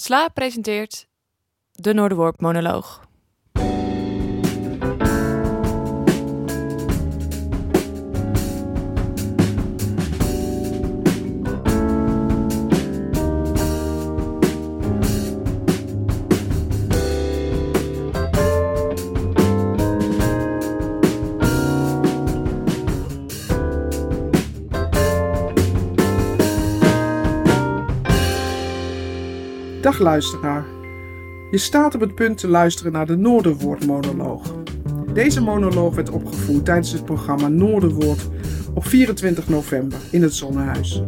Sla presenteert de Noorderworp monoloog. Dag luisteraar. Je staat op het punt te luisteren naar de Noorderwoord-monoloog. Deze monoloog werd opgevoerd tijdens het programma Noorderwoord op 24 november in het Zonnehuis.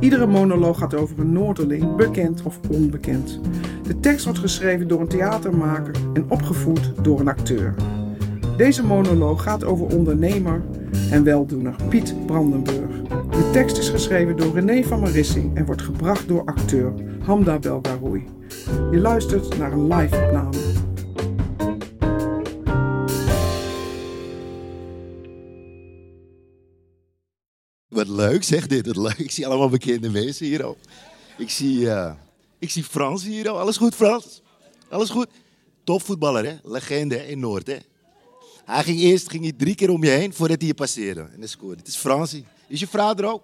Iedere monoloog gaat over een Noorderling, bekend of onbekend. De tekst wordt geschreven door een theatermaker en opgevoerd door een acteur. Deze monoloog gaat over ondernemer en weldoener Piet Brandenburg. De tekst is geschreven door René van Marissing en wordt gebracht door acteur Hamda Belgaroui. Je luistert naar een live opname. Wat leuk zeg dit, wat leuk. Ik zie allemaal bekende mensen hier al. Ik zie, eh, ik zie Frans hier al. Alles goed Frans? Alles goed? Topvoetballer hè, legende in Noord hè. Hij ging eerst ging hij drie keer om je heen voordat hij je passeerde. En dat scoorde. Het is Fransie. Is je vrouw ook?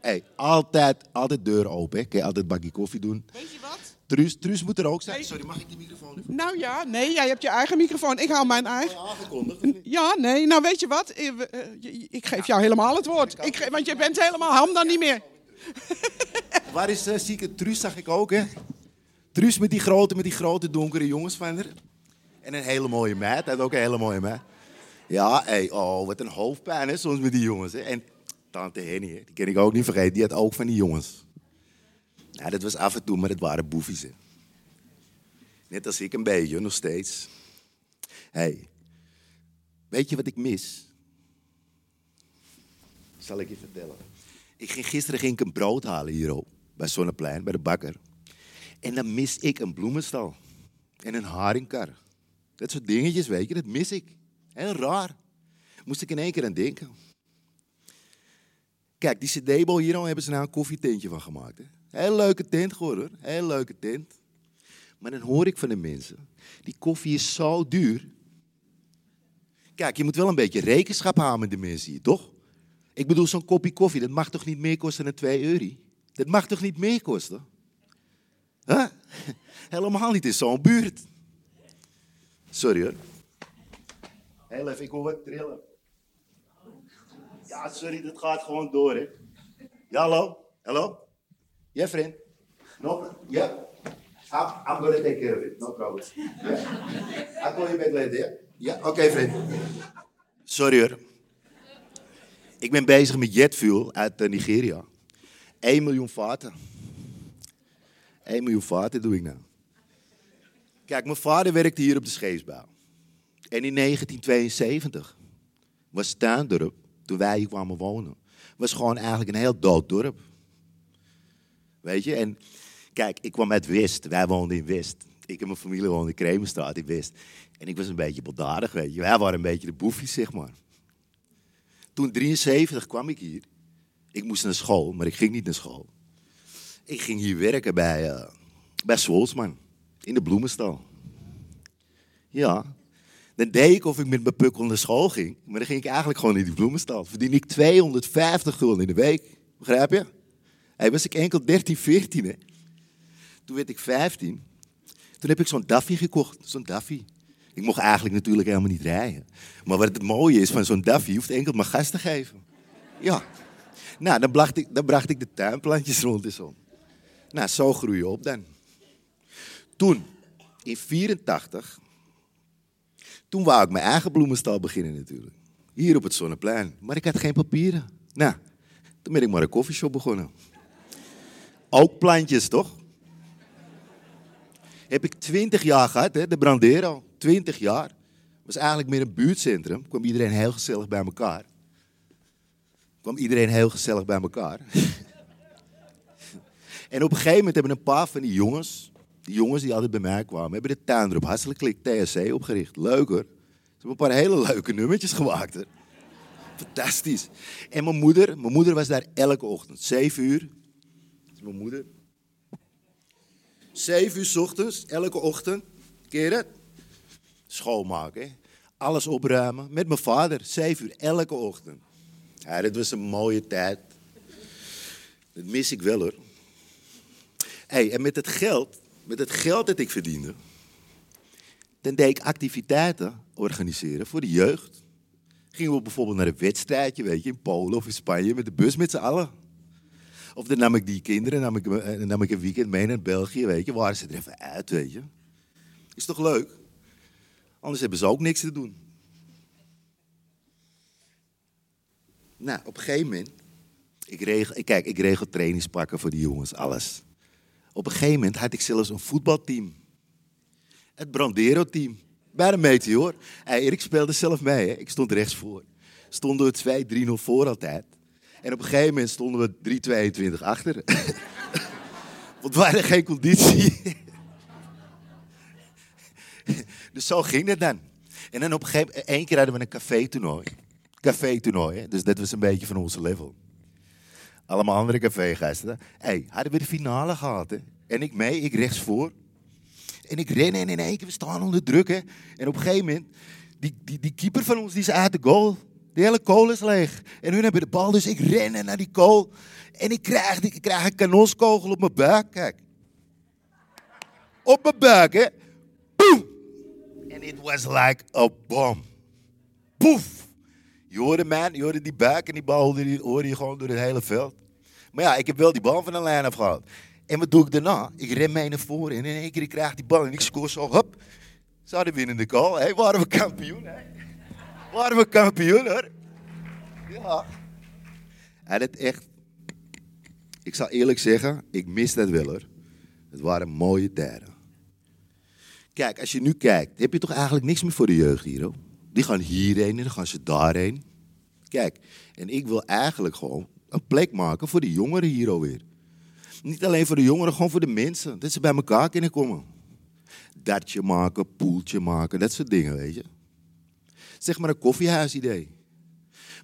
Hey, altijd, altijd deur open. Hè. Kun je altijd een bakje koffie doen. Weet je wat? Truus, Truus moet er ook zijn. Sorry, mag ik die microfoon even Nou ja, nee, jij hebt je eigen microfoon. Ik hou mijn eigen. aangekondigd? of niet? Ja, nee, nou weet je wat? Ik, eh, je- ik geef jou helemaal het woord. Ik, ge- want je bent helemaal ham dan niet meer. Waar is uh, zieke Truus, zag ik ook, hè? Truus met die grote, met die grote donkere jongens van haar. En een hele mooie meid. Hij had ook een hele mooie meid. Ja, hey, oh, wat een hoofdpijn, hè, soms met die jongens. Hè? En die ken ik ook niet vergeten, die had ook van die jongens. Ja, dat was af en toe, maar het waren boefies. Net als ik een beetje, nog steeds. hey, weet je wat ik mis? Zal ik je vertellen. Ik ging, gisteren ging ik een brood halen hier op, bij Zonneplein, bij de bakker. En dan mis ik een bloemenstal. En een haringkar. Dat soort dingetjes, weet je, dat mis ik. Heel raar. Moest ik in één keer aan denken. Kijk, die cd-bol hier al hebben ze nou een koffietentje van gemaakt. Hè? Heel leuke tent geworden hoor. Heel leuke tent. Maar dan hoor ik van de mensen, die koffie is zo duur. Kijk, je moet wel een beetje rekenschap houden met de mensen hier, toch? Ik bedoel, zo'n kopje koffie, dat mag toch niet meer kosten dan 2 euro? Dat mag toch niet meer kosten? Huh? Helemaal niet in zo'n buurt. Sorry hoor. Heel ik hoor wat trillen. Ja, sorry, dat gaat gewoon door. Ja, hallo? Hallo? Yeah, friend? No, yeah. I'm, I'm gonna take care of it, no problem. Yeah. I'll call you back later? Ja, oké, friend. Sorry hoor. Ik ben bezig met jetfuel uit eh, Nigeria. 1 miljoen vaten. 1 miljoen vaten doe ik nou. Kijk, mijn vader werkte hier op de scheepsbouw. En in 1972 was Tuindorp, toen wij hier kwamen wonen, was gewoon eigenlijk een heel dood dorp. Weet je, en kijk, ik kwam uit West. Wij woonden in West. Ik en mijn familie woonden in Kremenstraat in West. En ik was een beetje baldadig, weet je. Wij waren een beetje de boefjes, zeg maar. Toen 73 kwam ik hier. Ik moest naar school, maar ik ging niet naar school. Ik ging hier werken bij, eh bij Swolsman. In de bloemenstal. Ja. Dan deed ik of ik met mijn pukkel naar school ging. Maar dan ging ik eigenlijk gewoon in die bloemenstal. Verdien ik 250 gulden in de week. Begrijp je? Hij was ik enkel 13, 14 hè. Toen werd ik 15. Toen heb ik zo'n Daffy gekocht. Zo'n Daffy. Ik mocht eigenlijk natuurlijk helemaal niet rijden. Maar wat het mooie is van zo'n Daffy, je hoeft enkel maar gas te geven. Ja. Nou, dan bracht ik, dan bracht ik de tuinplantjes rond en zo. Nou, zo groei je op dan. Toen, in 84, toen wou ik mijn eigen bloemenstal beginnen natuurlijk. Hier op het Zonneplein. Maar ik had geen papieren. Nou, toen ben ik maar een koffieshop begonnen. Ook plantjes, toch? Heb ik 20 jaar gehad, hè, de Brandero. 20 jaar. Was eigenlijk meer een buurtcentrum. Kwam iedereen heel gezellig bij elkaar. Kwam iedereen heel gezellig bij elkaar. en op een gegeven moment hebben een paar van die jongens, die jongens die altijd bij mij kwamen, hebben de erop Hasselijk Klik TSC opgericht. Leuk hoor. Ze hebben een paar hele leuke nummertjes gemaakt. Hè. Fantastisch. En mijn moeder, mijn moeder was daar elke ochtend, 7 uur. Dat is mijn moeder. Zeven uur 's ochtends, elke ochtend. Keer het? Schoonmaken? Alles opruimen. Met mijn vader, zeven uur, elke ochtend. Ja, dit was een mooie tijd. Dat mis ik wel hoor. Hey, en met het geld, met het geld dat ik verdiende, dan deed ik activiteiten organiseren voor de jeugd. Gingen we bijvoorbeeld naar een wedstrijdje, weet je, in Polen of in Spanje met de bus met z'n allen. Of dan nam ik die kinderen, nam ik, eh, nam ik een weekend mee naar België, weet je, waren ze er even uit, weet je. Is toch leuk? Anders hebben ze ook niks te doen. Nou, op een gegeven moment, ik regel, kijk, ik regel trainingspakken voor die jongens, alles. Op een gegeven moment had ik zelfs een voetbalteam. Het Brandero-team. Bij de Meteor. Hey, Erik speelde zelf mee, hè? ik stond rechts voor. Stonden we 2-3-0 voor altijd. En op een gegeven moment stonden we 3-22 achter. Want we hadden geen conditie. dus zo ging het dan. En dan op een gegeven moment, één keer hadden we een café-toernooi. Café-toernooi, hè? dus dat was een beetje van onze level. Allemaal andere cafégasten. hey, hadden we de finale gehad. Hè? En ik mee, ik rechts voor. En ik ren en in één keer, we staan onder druk. Hè? En op een gegeven moment, die, die, die keeper van ons, die is uit de goal. De hele kool is leeg. En hun hebben de bal, dus ik ren naar die kool. En ik krijg, ik krijg een kanonskogel op mijn buik, kijk. Op mijn buik, hè. Boom! En it was like a bomb. Poef! Je hoorde, man, je die buik en die bal je, hoorde je gewoon door het hele veld. Maar ja, ik heb wel die bal van de lijn afgehaald. En wat doe ik daarna? Ik ren mee naar voren en in één keer ik die bal en ik scoor zo, hop. Ze hadden winnende goal. Hé, waren we kampioen, hè? Waren we kampioen, hoor. Ja. En het echt... Ik zal eerlijk zeggen, ik mis dat wel, hoor. Het waren mooie tijden. Kijk, als je nu kijkt, heb je toch eigenlijk niks meer voor de jeugd hier, hoor. Die gaan hierheen en dan gaan ze daarheen. Kijk, en ik wil eigenlijk gewoon een plek maken voor de jongeren hier alweer. Niet alleen voor de jongeren, gewoon voor de mensen. Dat ze bij elkaar kunnen komen. Dartje maken, poeltje maken, dat soort dingen, weet je. Zeg maar een koffiehuisidee.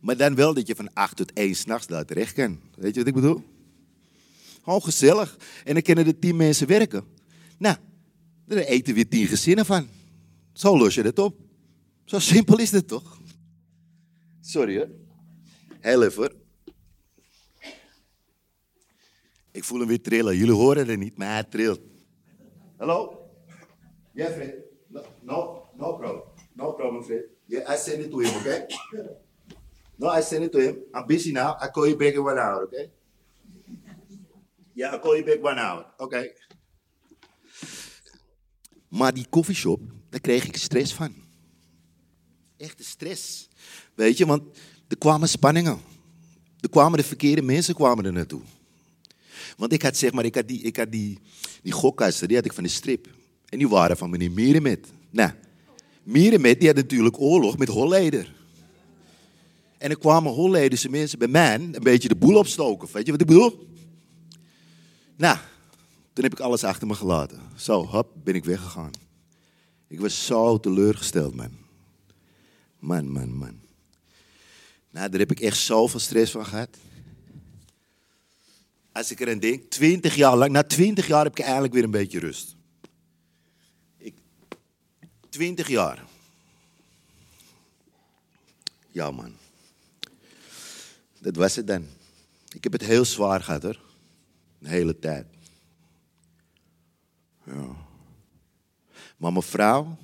Maar dan wel dat je van 8 tot 1 s'nachts daar terecht kan. Weet je wat ik bedoel? Gewoon gezellig. En dan kunnen er 10 mensen werken. Nou, daar eten weer 10 gezinnen van. Zo los je het op. Zo simpel is het toch? Sorry hoor. Heel even hoor. Ik voel hem weer trillen. Jullie horen het niet, maar hij trilt. Hallo? Jeffrey? No, no, no problem. No problem, Fred. Yeah, I send it to him, okay? No, I send it to him. I'm busy now. I call you back in one hour, okay? Yeah, I call you back one hour. Okay. Maar die koffieshop, daar kreeg ik stress van. Echte stress. Weet je, want er kwamen spanningen. Er kwamen de verkeerde mensen kwamen er naartoe. Want ik had zeg maar, ik had die, ik had die, die gokkasten, die had ik van de strip. En die waren van meneer Mierenmet. Nou, die had natuurlijk oorlog met Holleder. En er kwamen Hollederse mensen bij mij een beetje de boel opstoken. Weet je wat ik bedoel? Nou, toen heb ik alles achter me gelaten. Zo, hop, ben ik weggegaan. Ik was zo teleurgesteld, man. Man, man, man. Nou, daar heb ik echt zoveel stress van gehad. Als ik erin denk, twintig jaar lang, na twintig jaar heb ik eigenlijk weer een beetje rust. Ik, twintig jaar. Ja, man. Dat was het dan. Ik heb het heel zwaar gehad, hoor. De hele tijd. Ja. Maar mijn vrouw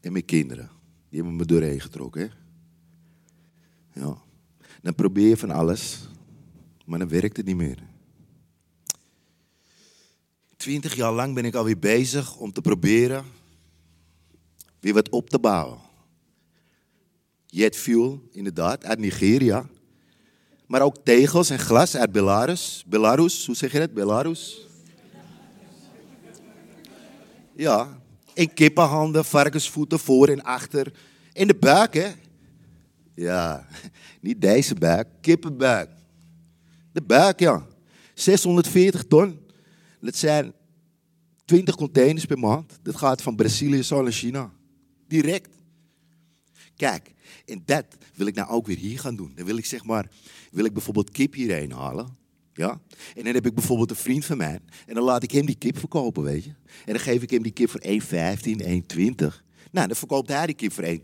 en mijn kinderen, die hebben me doorheen getrokken. Hè? Ja. Dan probeer je van alles, maar dan werkt het niet meer. Twintig jaar lang ben ik alweer bezig om te proberen weer wat op te bouwen. Jet fuel, inderdaad, uit Nigeria. Maar ook tegels en glas uit Belarus. Belarus, hoe zeg je dat? Belarus? Ja. En kippenhanden, varkensvoeten voor en achter. En de buik, hè? Ja, niet deze buik, kippenbuik. De buik, ja. 640 ton. Dat zijn 20 containers per maand. Dat gaat van Brazilië zo naar China. Direct. Kijk, en dat wil ik nou ook weer hier gaan doen. Dan wil ik zeg maar, wil ik bijvoorbeeld kip hierheen halen. Ja? En dan heb ik bijvoorbeeld een vriend van mij. En dan laat ik hem die kip verkopen, weet je. En dan geef ik hem die kip voor 1,15, 1,20. Nou, dan verkoopt hij die kip voor 1,80.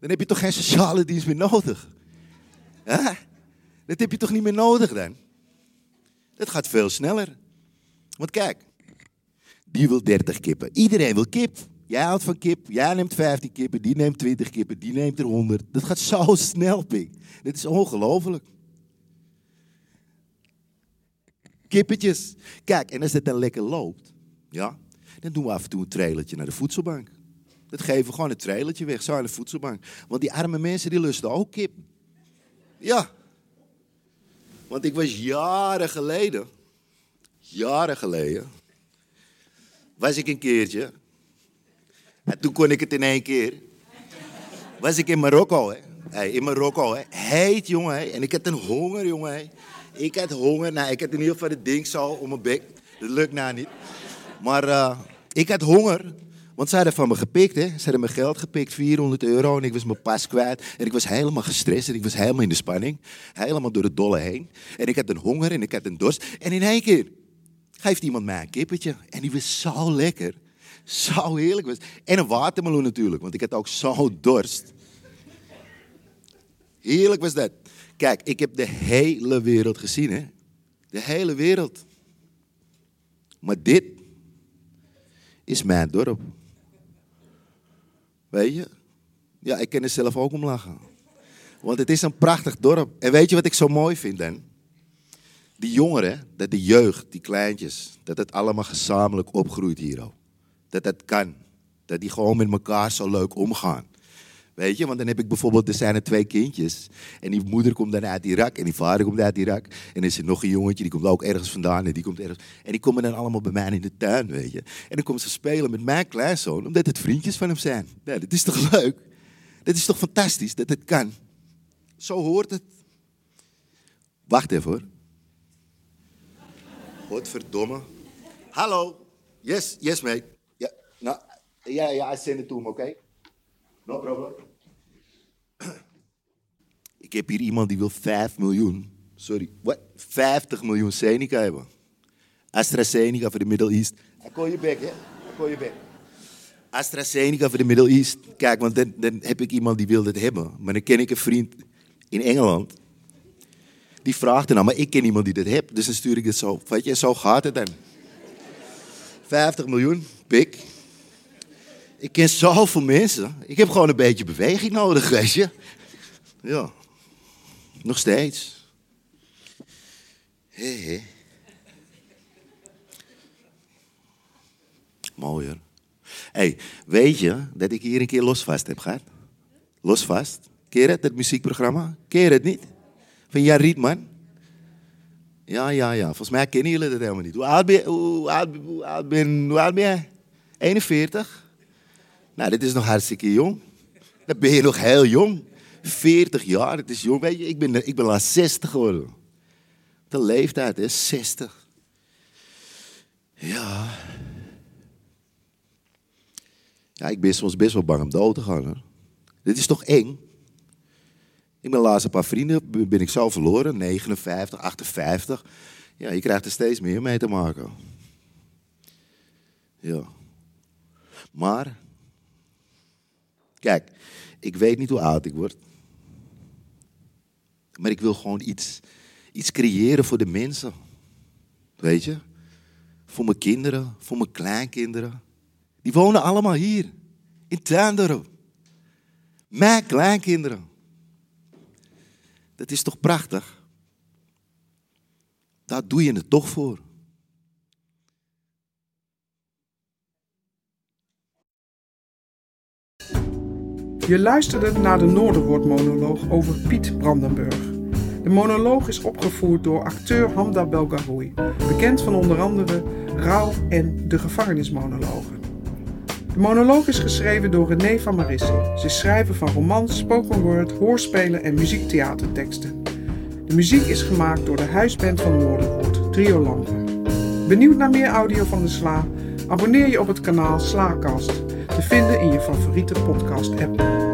Dan heb je toch geen sociale dienst meer nodig? Huh? Dat heb je toch niet meer nodig dan? Dat gaat veel sneller. Want kijk, die wil 30 kippen. Iedereen wil kip. Jij houdt van kip, jij neemt 15 kippen, die neemt 20 kippen, die neemt er 100. Dat gaat zo snel, pik. Dit is ongelooflijk. Kippetjes. Kijk, en als het dan lekker loopt, ja, dan doen we af en toe een trailertje naar de voedselbank. Dat geven we gewoon een trailertje weg, zo aan de voedselbank. Want die arme mensen die lusten ook kip. Ja. Want ik was jaren geleden, jaren geleden, was ik een keertje. En toen kon ik het in één keer. Was ik in Marokko, hè. Hey, in Marokko, hè. Heet, jongen, hè. En ik had een honger, jongen, hè. Ik had honger. Nou, ik had in ieder geval het ding zo om mijn bek. Dat lukt nou niet. Maar uh, ik had honger. Want ze hadden van me gepikt, hè. Ze hadden mijn geld gepikt, 400 euro. En ik was mijn pas kwijt. En ik was helemaal gestrest. En ik was helemaal in de spanning. Helemaal door het dolle heen. En ik had een honger en ik had een dorst. En in één keer geeft iemand mij een kippetje. En die was zo lekker. Zo heerlijk was. En een watermeloen natuurlijk. Want ik had ook zo dorst. Heerlijk was dat. Kijk, ik heb de hele wereld gezien, hè. De hele wereld. Maar dit is mijn dorp. Weet je? Ja, ik kan er zelf ook om lachen. Want het is een prachtig dorp. En weet je wat ik zo mooi vind dan? Die jongeren, dat de jeugd, die kleintjes, dat het allemaal gezamenlijk opgroeit hier. Dat dat kan. Dat die gewoon met elkaar zo leuk omgaan. Weet je, want dan heb ik bijvoorbeeld, er zijn er twee kindjes. En die moeder komt dan uit Irak en die vader komt uit Irak. En er is er nog een jongetje, die komt ook ergens vandaan en die komt ergens. En die komen dan allemaal bij mij in de tuin, weet je. En dan komen ze spelen met mijn kleinzoon, omdat het vriendjes van hem zijn. Ja, dat is toch leuk? Dat is toch fantastisch dat het kan? Zo hoort het. Wacht even hoor. Godverdomme. Hallo. Yes, yes mate. Ja, nou, ja, ja, I send it to oké? Okay? No problem. Ik heb hier iemand die wil 5 miljoen, sorry, wat? 50 miljoen Seneca hebben. AstraZeneca voor de Middle East. I call you back, hè? I call you back. AstraZeneca voor de Middle East. Kijk, want dan, dan heb ik iemand die wil dat hebben. Maar dan ken ik een vriend in Engeland. Die vraagt er nou, maar ik ken iemand die dat heeft. Dus dan stuur ik het zo. Weet je, zo gaat het dan. 50 miljoen, pik. Ik ken zoveel mensen. Ik heb gewoon een beetje beweging nodig, weet je. Ja. Nog steeds. Hé, hé. Mooi hoor. hey, weet je dat ik hier een keer losvast heb gehad? Losvast? Je het, dat muziekprogramma? Je het niet? Van Jan Rietman? Ja, ja, ja. Volgens mij kennen jullie dat helemaal niet. Hoe oud ben je? Hoe oud, ben, hoe jij? 41? Nou, dit is nog hartstikke jong. Dan ben je nog heel jong. 40 jaar, het is jong. Weet je, ik ben, ik ben laatst 60 geworden. De leeftijd is 60. Ja. Ja, ik ben soms best wel bang om dood te gaan. Hoor. Dit is toch eng? Ik ben laatst een paar vrienden, ben ik zo verloren. 59, 58. Ja, je krijgt er steeds meer mee te maken. Ja. Maar, kijk, ik weet niet hoe oud ik word. Maar ik wil gewoon iets, iets creëren voor de mensen. Weet je? Voor mijn kinderen, voor mijn kleinkinderen. Die wonen allemaal hier, in Tuindorp. Mijn kleinkinderen. Dat is toch prachtig? Daar doe je het toch voor. Je luisterde naar de Noorderwoord-monoloog over Piet Brandenburg. De monoloog is opgevoerd door acteur Hamda Belgaroui, bekend van onder andere Rauw en de gevangenismonologen. De monoloog is geschreven door René van Marissi. Ze is schrijver van romans, spoken word, hoorspelen en muziektheaterteksten. De muziek is gemaakt door de huisband van Noorderwoord, Trio Lampen. Benieuwd naar meer audio van de Sla? Abonneer je op het kanaal Slaakast, te vinden in je favoriete podcast-app.